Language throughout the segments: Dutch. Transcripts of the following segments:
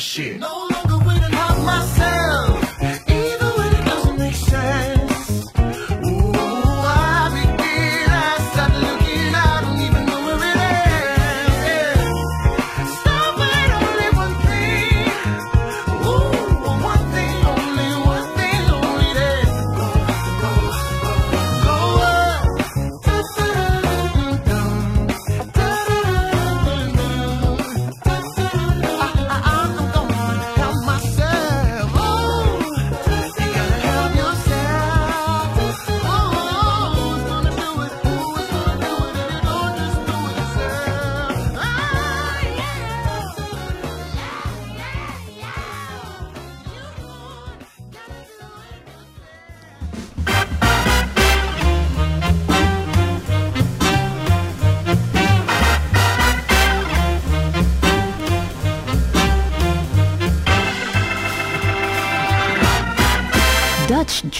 shit. No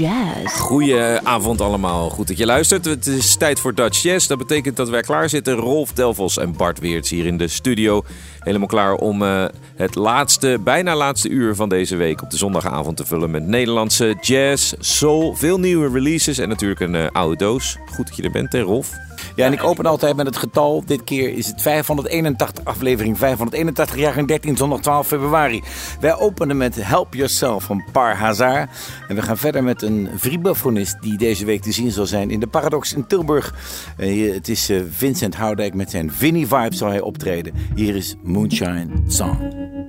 Jazz. Goedenavond allemaal. Goed dat je luistert. Het is tijd voor Dutch Jazz. Dat betekent dat wij klaar zitten. Rolf Delvos en Bart Weerts hier in de studio. Helemaal klaar om eh, het laatste, bijna laatste uur van deze week op de zondagavond te vullen met Nederlandse jazz, soul, veel nieuwe releases en natuurlijk een eh, oude doos. Goed dat je er bent, hè Rolf? Ja, en ik open altijd met het getal. Dit keer is het 581, aflevering 581, jaar en 13, zondag 12 februari. Wij openen met Help Yourself van Par Hazard. En we gaan verder met een vibrafonist die deze week te zien zal zijn in de Paradox in Tilburg. Eh, het is eh, Vincent Houdijk met zijn Vinnie Vibe zal hij optreden. Hier is Moonshine Song.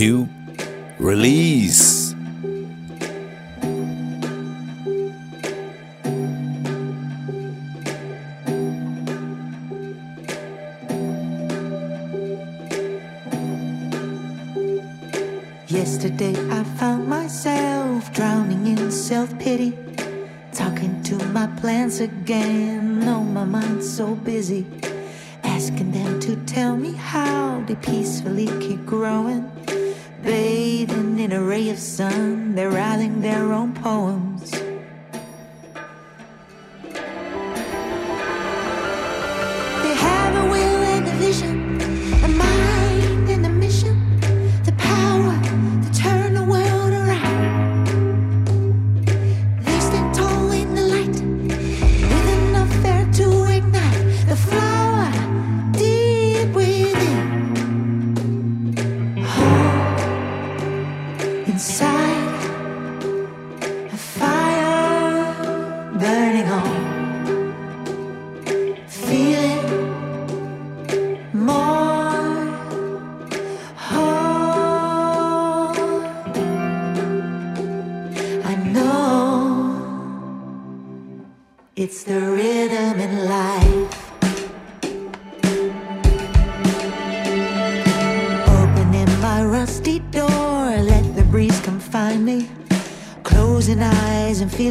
New Release.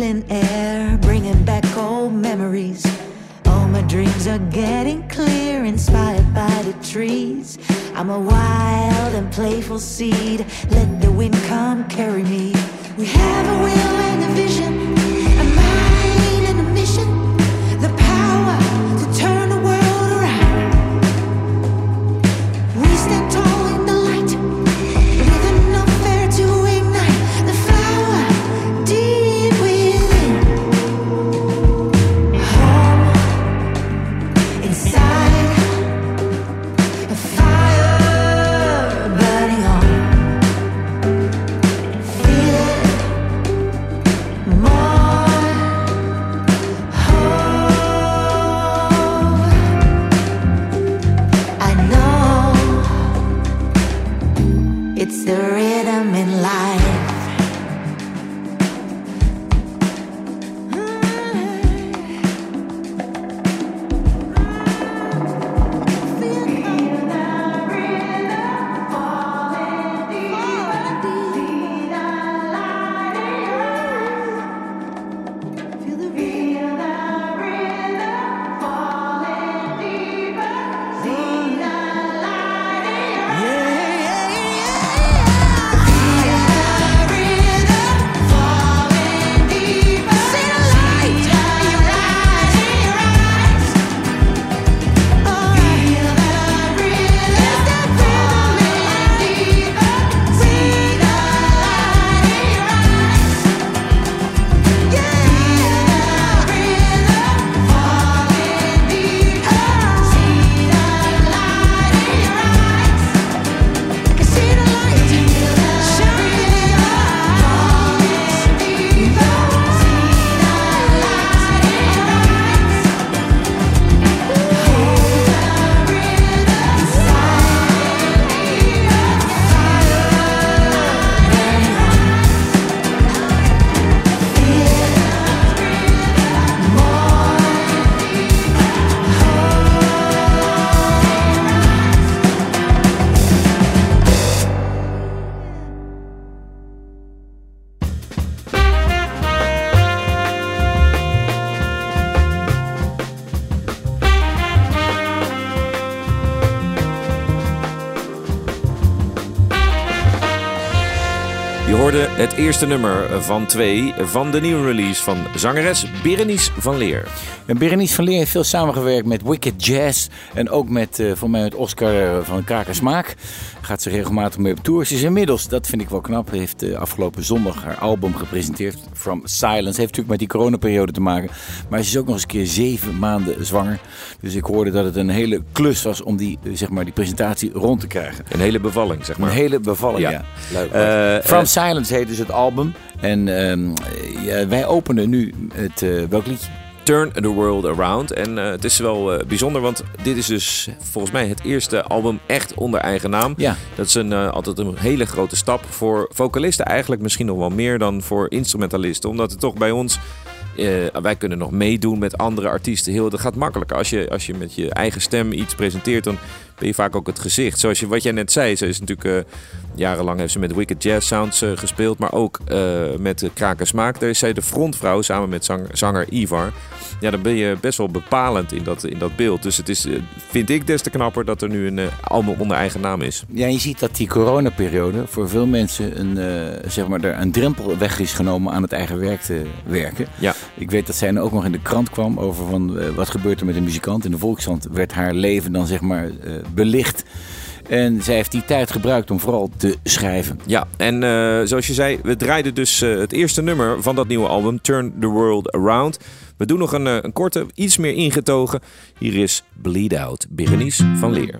And air, bringing back old memories. All my dreams are getting clear, inspired by the trees. I'm a wild and playful seed. Let the wind come carry me. We have a will and a vision, het eerste nummer van twee van de nieuwe release van zangeres Berenice van Leer. En Berenice van Leer heeft veel samengewerkt met Wicked Jazz. En ook met, voor mij, met Oscar eh, van Kaker Smaak. Gaat ze regelmatig mee op tour. Ze is inmiddels, dat vind ik wel knap, heeft eh, afgelopen zondag haar album gepresenteerd. From Silence. Heeft natuurlijk met die coronaperiode te maken. Maar ze is ook nog eens een keer zeven maanden zwanger. Dus ik hoorde dat het een hele klus was om die, zeg maar, die presentatie rond te krijgen. Een hele bevalling, zeg maar. Een hele bevalling, ja. Ja. Leuk. From Silence heet dus het album. En ehm, ja, wij openen nu het, eh, welk liedje? Turn the World Around. En eh, het is wel eh, bijzonder, want dit is dus volgens mij het eerste album echt onder eigen naam. Ja. Dat is een, altijd een hele grote stap voor vocalisten. Eigenlijk misschien nog wel meer dan voor instrumentalisten. Omdat het toch bij ons... wij kunnen nog meedoen met andere artiesten. Heel, dat gaat makkelijker. Als je, als je met je eigen stem iets presenteert, dan ben je vaak ook het gezicht. Zoals je, wat jij net zei, ze is natuurlijk eh, jarenlang heeft ze met Wicked Jazz Sounds eh, gespeeld, maar ook eh, met uh, Kraken Smaak. Daar is zij de frontvrouw samen met zang- zanger Ivar. Ja, dan ben je best wel bepalend in dat, in dat beeld. Dus het is, vind ik, des te knapper dat er nu een album onder eigen naam is. Ja, je ziet dat die coronaperiode voor veel mensen een, zeg maar, er een drempel weg is genomen aan het eigen werk te werken. Ja. Ik weet dat zij ook nog in de krant kwam over van, wat gebeurt er met een muzikant. In de Volkskrant werd haar leven dan zeg maar belicht. En zij heeft die tijd gebruikt om vooral te schrijven. Ja, en eh, zoals je zei, we draaiden dus eh, het eerste nummer van dat nieuwe album, Turn the World Around. We doen nog een, eh, een korte, iets meer ingetogen. Hier is Bleed Out, Berenice van Leer.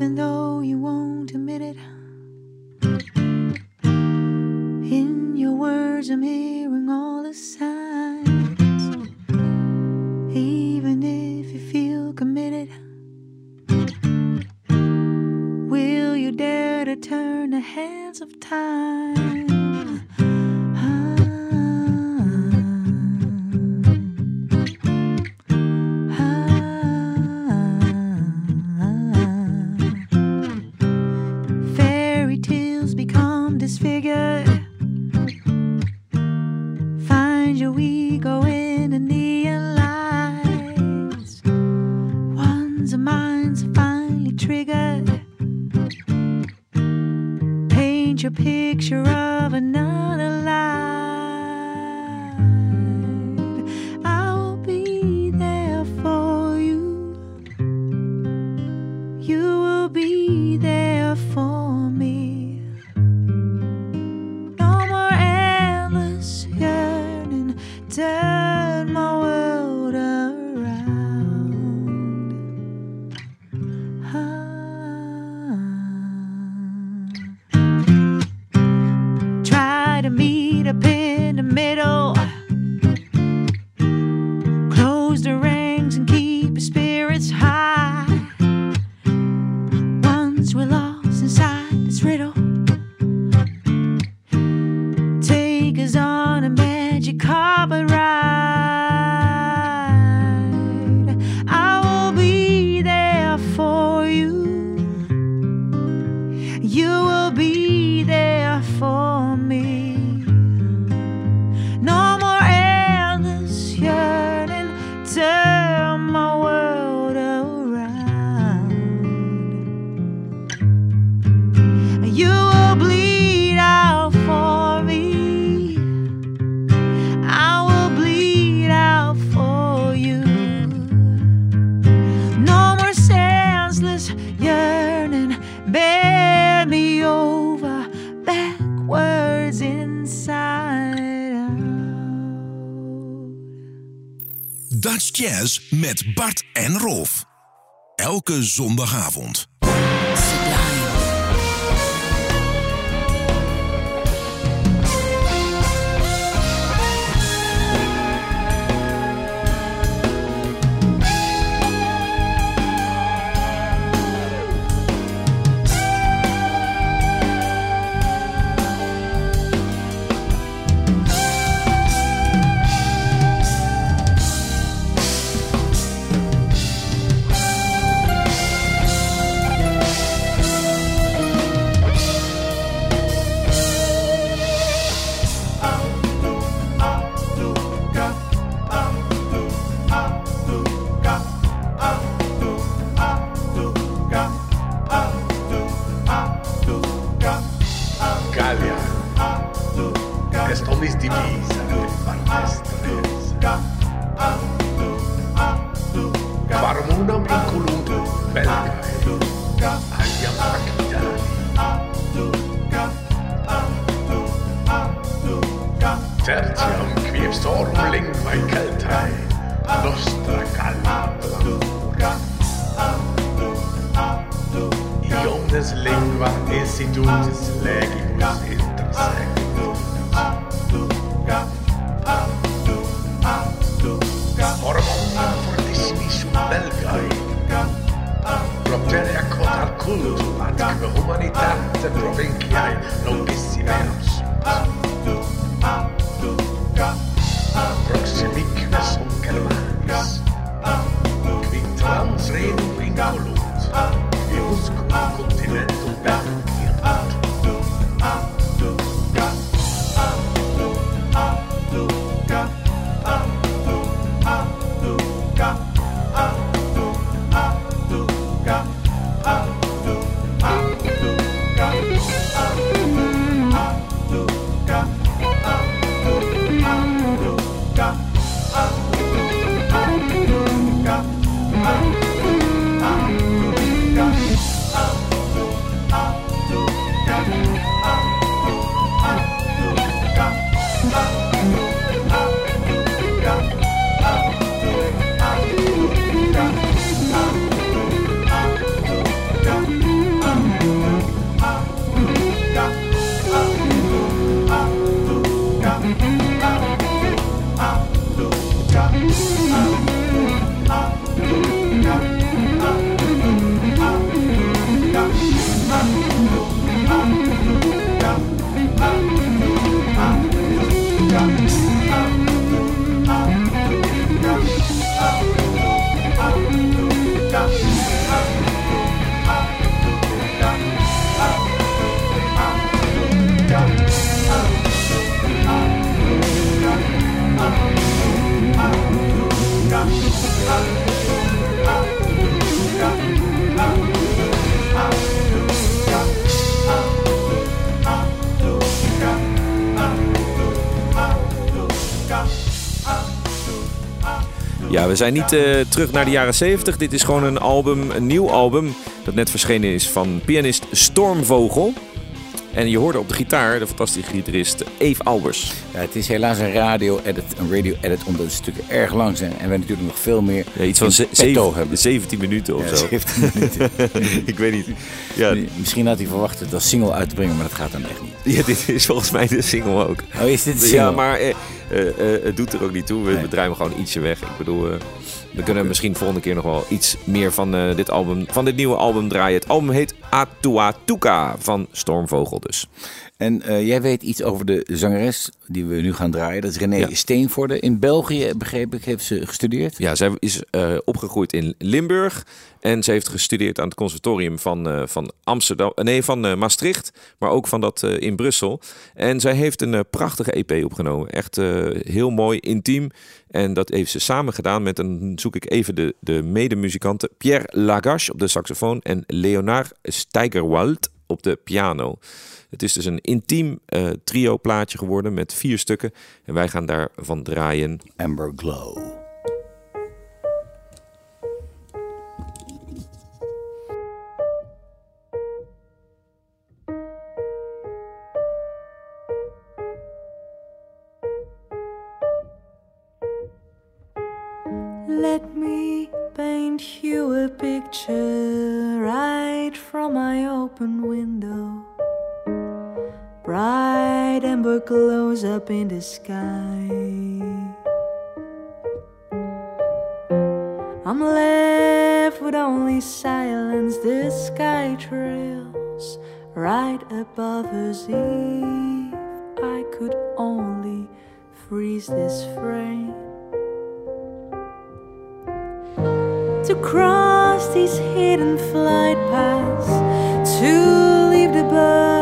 even though you won't admit it. In your words, I'm hearing all the signs. Dare to turn the hands of time? Fairy Your picture of met Bart en Rolf. Elke zondagavond. Ja, zijn niet eh, terug naar de jaren 70. Dit is gewoon een album, een nieuw album dat net verschenen is van pianist Stormvogel. En je hoorde op de gitaar de fantastische gitarist Eve Albers. Ja, het is helaas een radio-edit, een radio-edit, omdat de stukken erg lang zijn. En we natuurlijk nog veel meer Ja, iets van zeven- hebben. 17 minuten of Ja, zo. 17 minuten. Ik weet niet. Ja, Misschien had hij verwacht het als single uit te brengen, maar dat gaat dan echt niet. ja, dit is volgens mij de single ook. Oh, is dit de single? Ja, maar eh, het doet er ook niet toe. We, Nee. we draaien hem gewoon ietsje weg. Ik bedoel, eh, we kunnen misschien volgende keer nog wel iets meer van, eh, dit album, van dit nieuwe album draaien. Het album heet Atuatuka van Stormvogel dus. En eh, jij weet iets over de zangeres die we nu gaan draaien. Dat is René Ja. Steenvoorde. In België, begreep ik, heeft ze gestudeerd. Ja, zij is eh, opgegroeid in Limburg. En ze heeft gestudeerd aan het conservatorium van, eh, van Amsterdam. eh, Nee, van eh, Maastricht. Maar ook van dat in Brussel. En zij heeft een prachtige EP opgenomen. Echt heel mooi, intiem. En dat heeft ze samen gedaan met, een zoek ik even de, de medemuzikanten. Pierre Lagache op de saxofoon. En Leonard Steigerwald op de piano. Het is dus een intiem trio plaatje geworden met vier stukken. En wij gaan daarvan draaien. Amber Glow. Open window. Bright amber glows up in the sky. I'm left with only silence, the sky trails right above us. If I could only freeze this frame. to cross these hidden flight paths, to leave the burden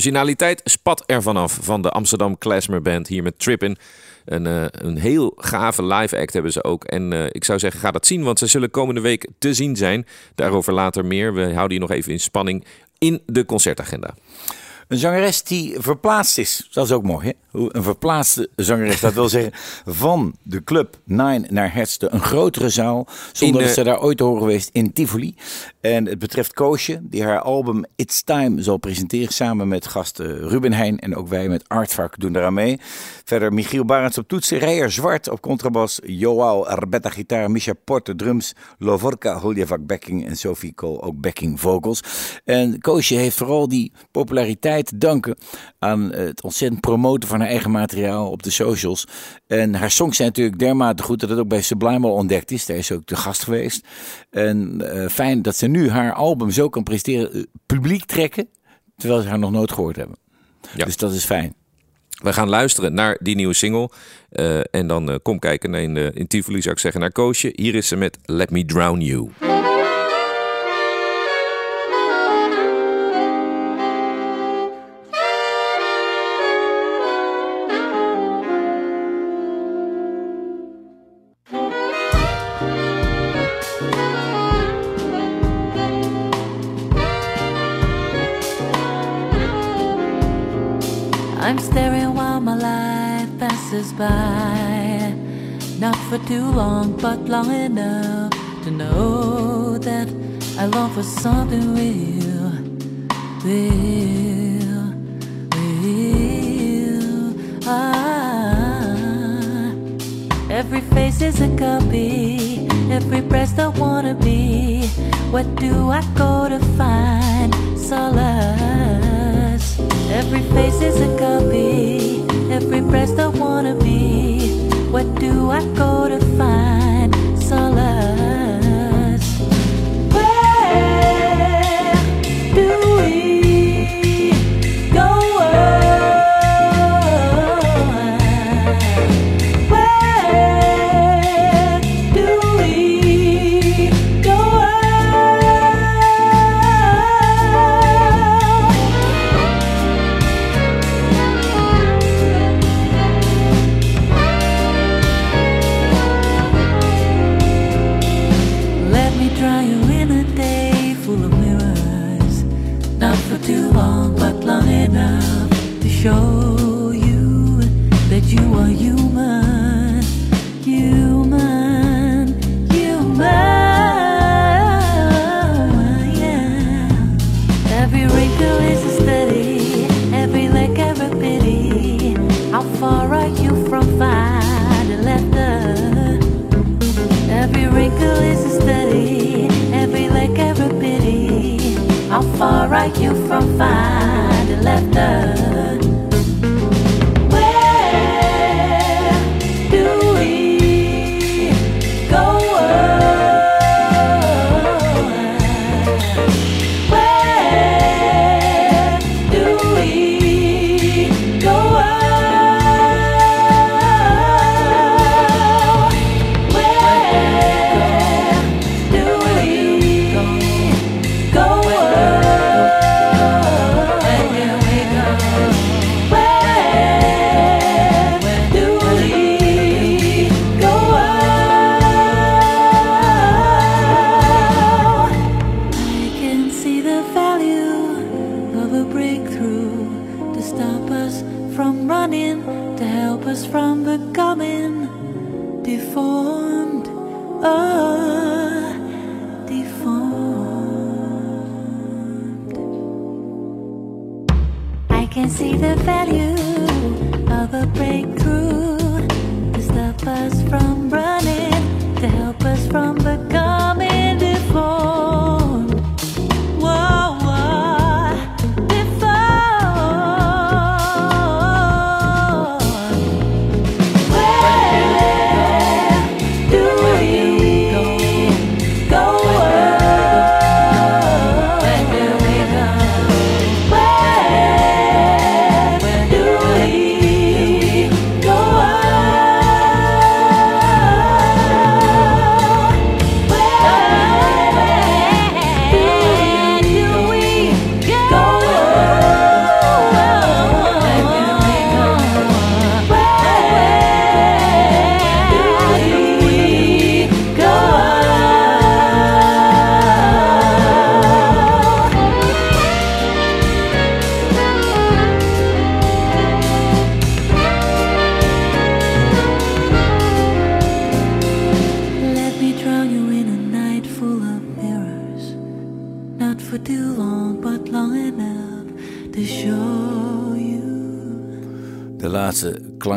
originaliteit spat er vanaf van de Amsterdam Klezmer Band hier met Trippin. Een, eh, een heel gave live act hebben ze ook. En eh, ik zou zeggen, ga dat zien, want ze zullen komende week te zien zijn. Daarover later meer. We houden je nog even in spanning in de concertagenda. Een zangeres die verplaatst is. Dat is ook mooi, hè? Een verplaatste zangeres. Dat wil zeggen van de club Nine naar Hertzde. Een grotere zaal. Zonder dat eh, ze daar ooit te horen geweest in Tivoli. En het betreft Koosje, die haar album It's Time zal presenteren. Samen met gasten Ruben Heijn. En ook wij met Artvak doen daaraan mee. Verder Michiel Barends op toetsen. Rijer Zwart op contrabas. Joao Arbetta gitaar. Misha Porte drums. Lovorka Holjevak backing. En Sophie Kool ook backing vocals. En Koosje heeft vooral die populariteit te danken aan het ontzettend promoten van haar eigen materiaal op de socials. En haar songs zijn natuurlijk dermate goed dat het ook bij Sublime al ontdekt is. Daar is ze ook de gast geweest. En eh, fijn dat ze nu haar album zo kan presteren, eh, publiek trekken, terwijl ze haar nog nooit gehoord hebben. Ja. Dus dat is fijn. We gaan luisteren naar die nieuwe single. Eh, en dan kom kijken in, in Tivoli, zou ik zeggen, naar Koosje. Hier is ze met Let Me Drown You. By. Not for too long, but long enough to know that I long for something real, real, real. Ah, every face is a copy, every breast I wanna be. What do I go to find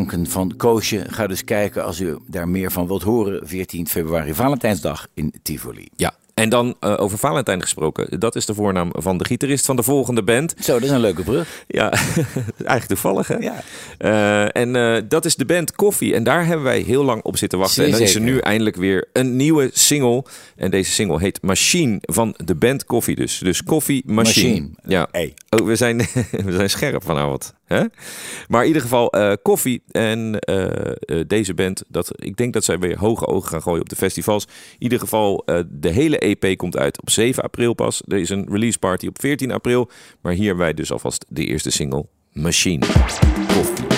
klanken van Koosje. Ga dus kijken als u daar meer van wilt horen. 14 februari, Valentijnsdag in Tivoli. Ja, en dan eh, over Valentijn gesproken. Dat is de voornaam van de gitarist van de volgende band. Zo, dat is een leuke brug. Ja, eigenlijk toevallig hè? Ja. Eh, en eh, dat is de band Coffee. En daar hebben wij heel lang op zitten wachten. En dan is er nu eindelijk weer een nieuwe single. En deze single heet Machine van de band Coffee dus. Dus Coffee Machine. Machine. Ja. Hey. Oh, we zijn, we zijn scherp vanavond. Maar in ieder geval, eh Coffee en eh, eh, deze band, dat, ik denk dat zij weer hoge ogen gaan gooien op de festivals. In ieder geval, de hele EP komt uit op 7 april pas. Er is een release party op 14 april. Maar hier wij dus alvast de eerste single, Machine. Coffee.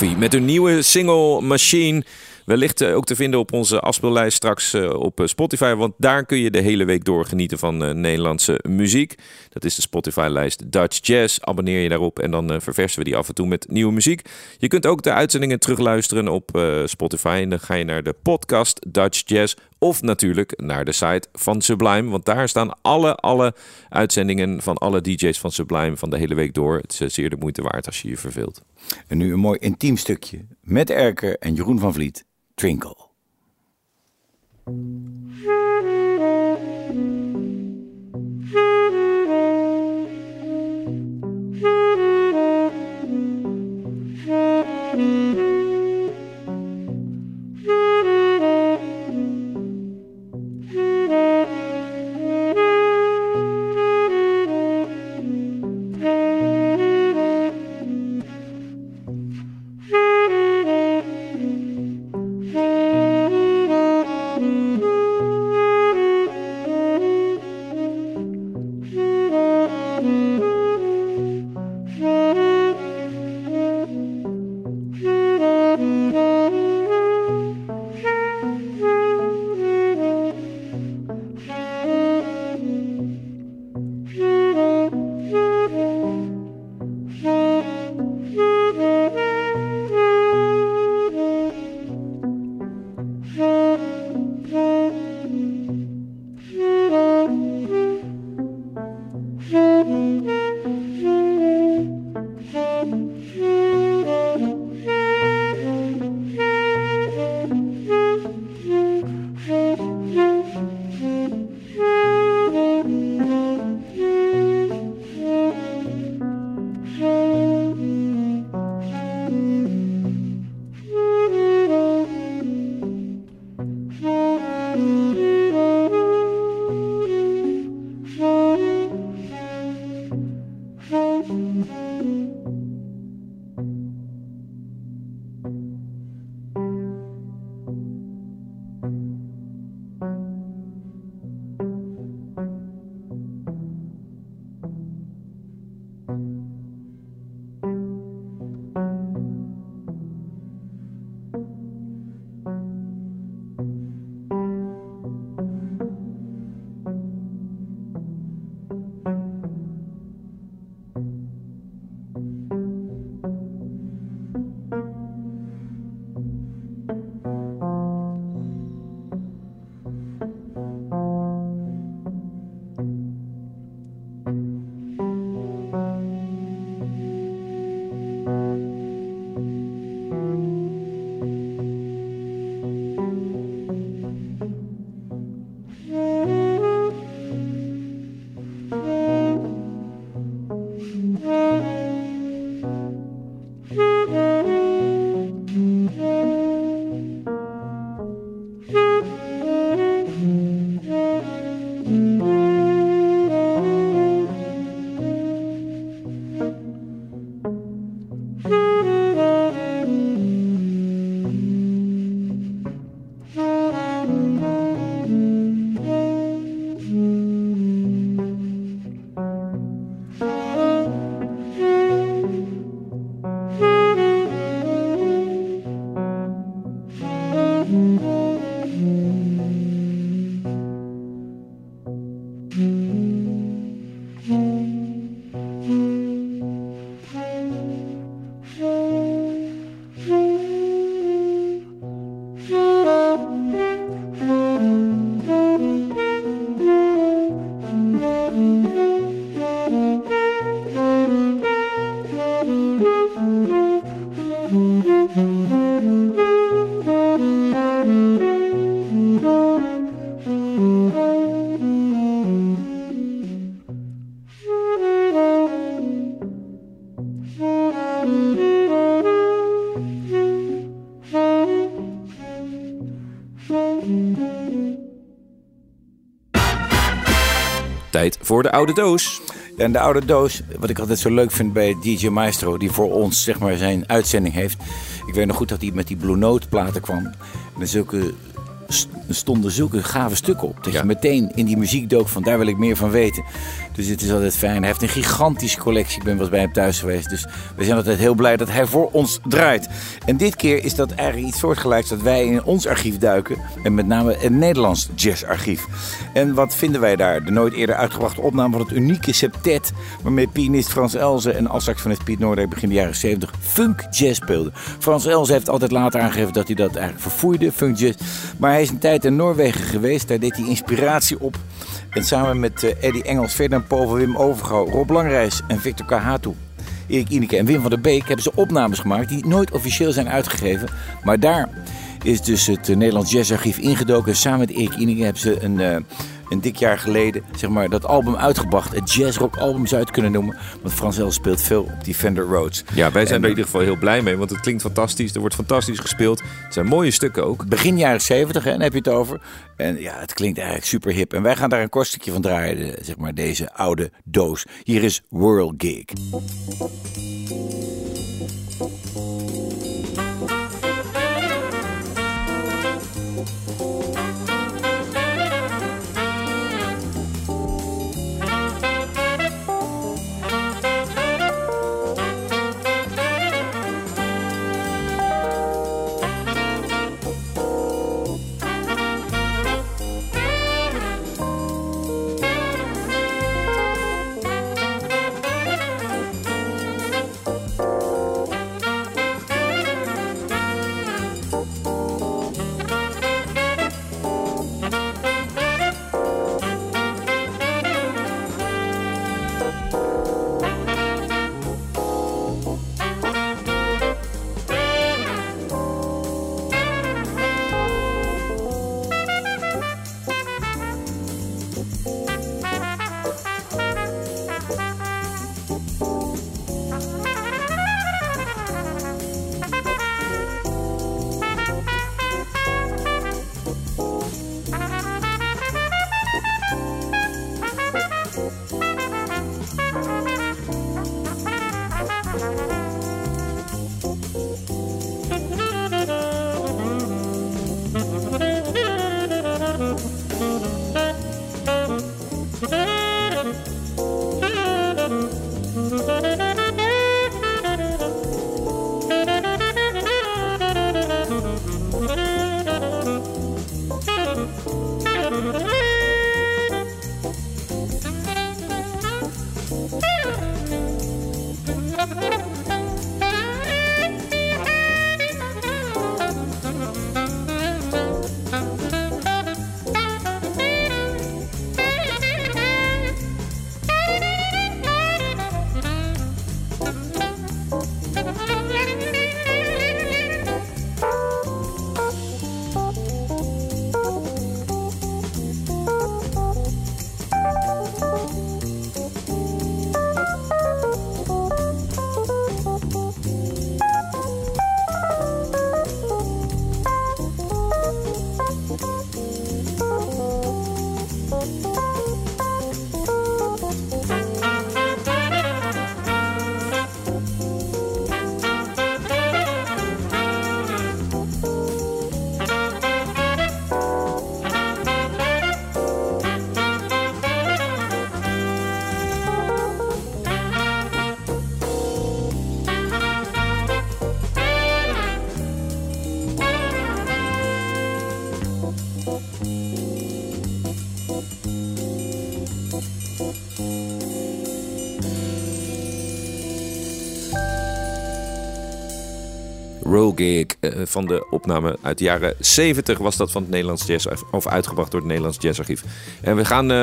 Met hun nieuwe single Machine. Wellicht eh, ook te vinden op onze afspeellijst straks eh, op eh, Spotify. Want daar kun je de hele week door genieten van Nederlandse muziek. Dat is de Spotify-lijst Dutch Jazz. Abonneer je daarop en dan verversen we die af en toe met nieuwe muziek. Je kunt ook de uitzendingen terugluisteren op Spotify. En dan ga je naar de podcast Dutch Jazz. Of natuurlijk naar de site van Sublime. Want daar staan alle, alle uitzendingen van alle DJ's van Sublime van de hele week door. Het is zeer de moeite waard als je je verveelt. En nu een mooi intiem stukje met Erker en Jeroen van Vliet. Twinkle. Voor de oude doos. En de oude doos, wat ik altijd zo leuk vind bij DJ Maestro, die voor ons zeg maar zijn uitzending heeft. Ik weet nog goed dat hij met die Blue Note platen kwam. Met zulke, stonden zulke gave stukken op. Dat Ja. je meteen in die muziek dook van daar wil ik meer van weten. Dus het is altijd fijn. Hij heeft een gigantische collectie. Ik ben wel eens bij hem thuis geweest. Dus we zijn altijd heel blij dat hij voor ons draait. En dit keer is dat eigenlijk iets soortgelijks dat wij in ons archief duiken. En met name het Nederlands jazzarchief. En wat vinden wij daar? De nooit eerder uitgebrachte opname van het unieke septet... waarmee pianist Frans Elze en altsaxofonist Piet Noordijk begin de jaren 70 funk jazz speelden. Frans Elze heeft altijd later aangegeven dat hij dat eigenlijk verfoeide, funk jazz. Maar hij is een tijd in Noorwegen geweest. Daar deed hij inspiratie op. En samen met eh, Eddie Engels, Ferdinand Povel, Wim Overgouw, Rob Langrijs en Victor Kahatu... Erik Ineke en Wim van der Beek hebben ze opnames gemaakt die nooit officieel zijn uitgegeven. Maar daar is dus het eh, Nederlands Jazzarchief ingedoken. Samen met Erik Ineke hebben ze een, eh, een dik jaar geleden zeg maar, dat album uitgebracht. Het jazzrock album zou je het kunnen noemen. Want Frans Els speelt veel op die Fender Rhodes. Ja, wij zijn En, er in ieder geval heel blij mee, want het klinkt fantastisch. Er wordt fantastisch gespeeld. Het zijn mooie stukken ook. Begin jaren 70, hè, dan heb je het over. En ja, het klinkt eigenlijk super hip. En wij gaan daar een kort stukje van draaien, zeg maar deze oude doos. Hier is World Gig. Roll Gig eh, van de opname uit de jaren 70 was dat van het Nederlands Jazz of uitgebracht door het Nederlands Jazzarchief. En we gaan eh,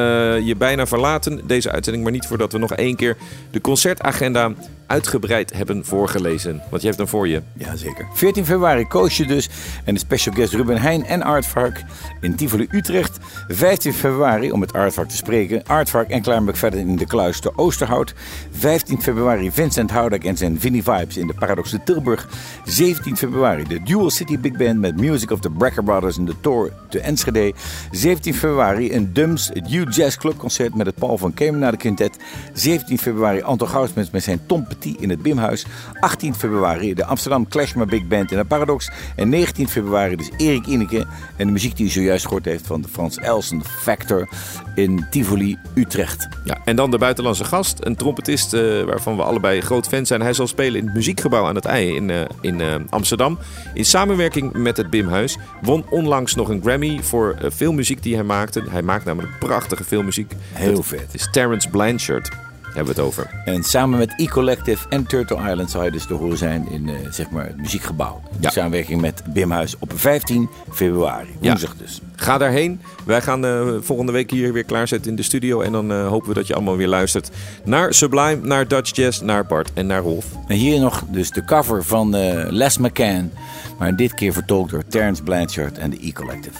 je bijna verlaten deze uitzending, maar niet voordat we nog één keer de concertagenda uitgebreid hebben voorgelezen. Want je hebt hem voor je. Jazeker. 14 februari Koosje dus en de special guest Ruben Heijn en Aardvark in Tivoli Utrecht. 15 februari, om met Aardvark te spreken, Aardvark en Klaarbeek verder in de kluis te Oosterhout. 15 februari Vincent Houdek en zijn Vinnie Vibes in de Paradox de Tilburg. 17 februari de Dual City Big Band met Music of the Brecker Brothers in de Tor te Enschede. 17 februari een het U Jazz Club concert met het Paul van Kemenade Quintet. 17 februari Anton Goudsmens met zijn Tom In het Bimhuis. 18 februari de Amsterdam Clashma Big Band in de Paradox. En 19 februari dus Erik Ineke en de muziek die u zojuist gehoord heeft van de Frans Elsen Factor in Tivoli Utrecht. Ja, en dan de buitenlandse gast, een trompetist eh, waarvan we allebei groot fan zijn. Hij zal spelen in het muziekgebouw aan het IJ in, eh, in eh, Amsterdam. In samenwerking met het Bimhuis. Won onlangs nog een Grammy voor veel muziek die hij maakte. Hij maakt namelijk prachtige filmmuziek. Heel Het vet. is Terrence Blanchard. Hebben we het over. En samen met E-Collective en Turtle Island zal je dus te horen zijn in eh, zeg maar het muziekgebouw. In Ja. samenwerking met Bimhuis op 15 februari. Ja. Woensdag dus. Ga daarheen. Wij gaan eh, volgende week hier weer klaarzetten in de studio. En dan eh, hopen we dat je allemaal weer luistert naar Sublime, naar Dutch Jazz, naar Bart en naar Rolf. En hier nog dus de cover van Les McCann. Maar dit keer vertolkt door Terrence Blanchard en de E-Collective.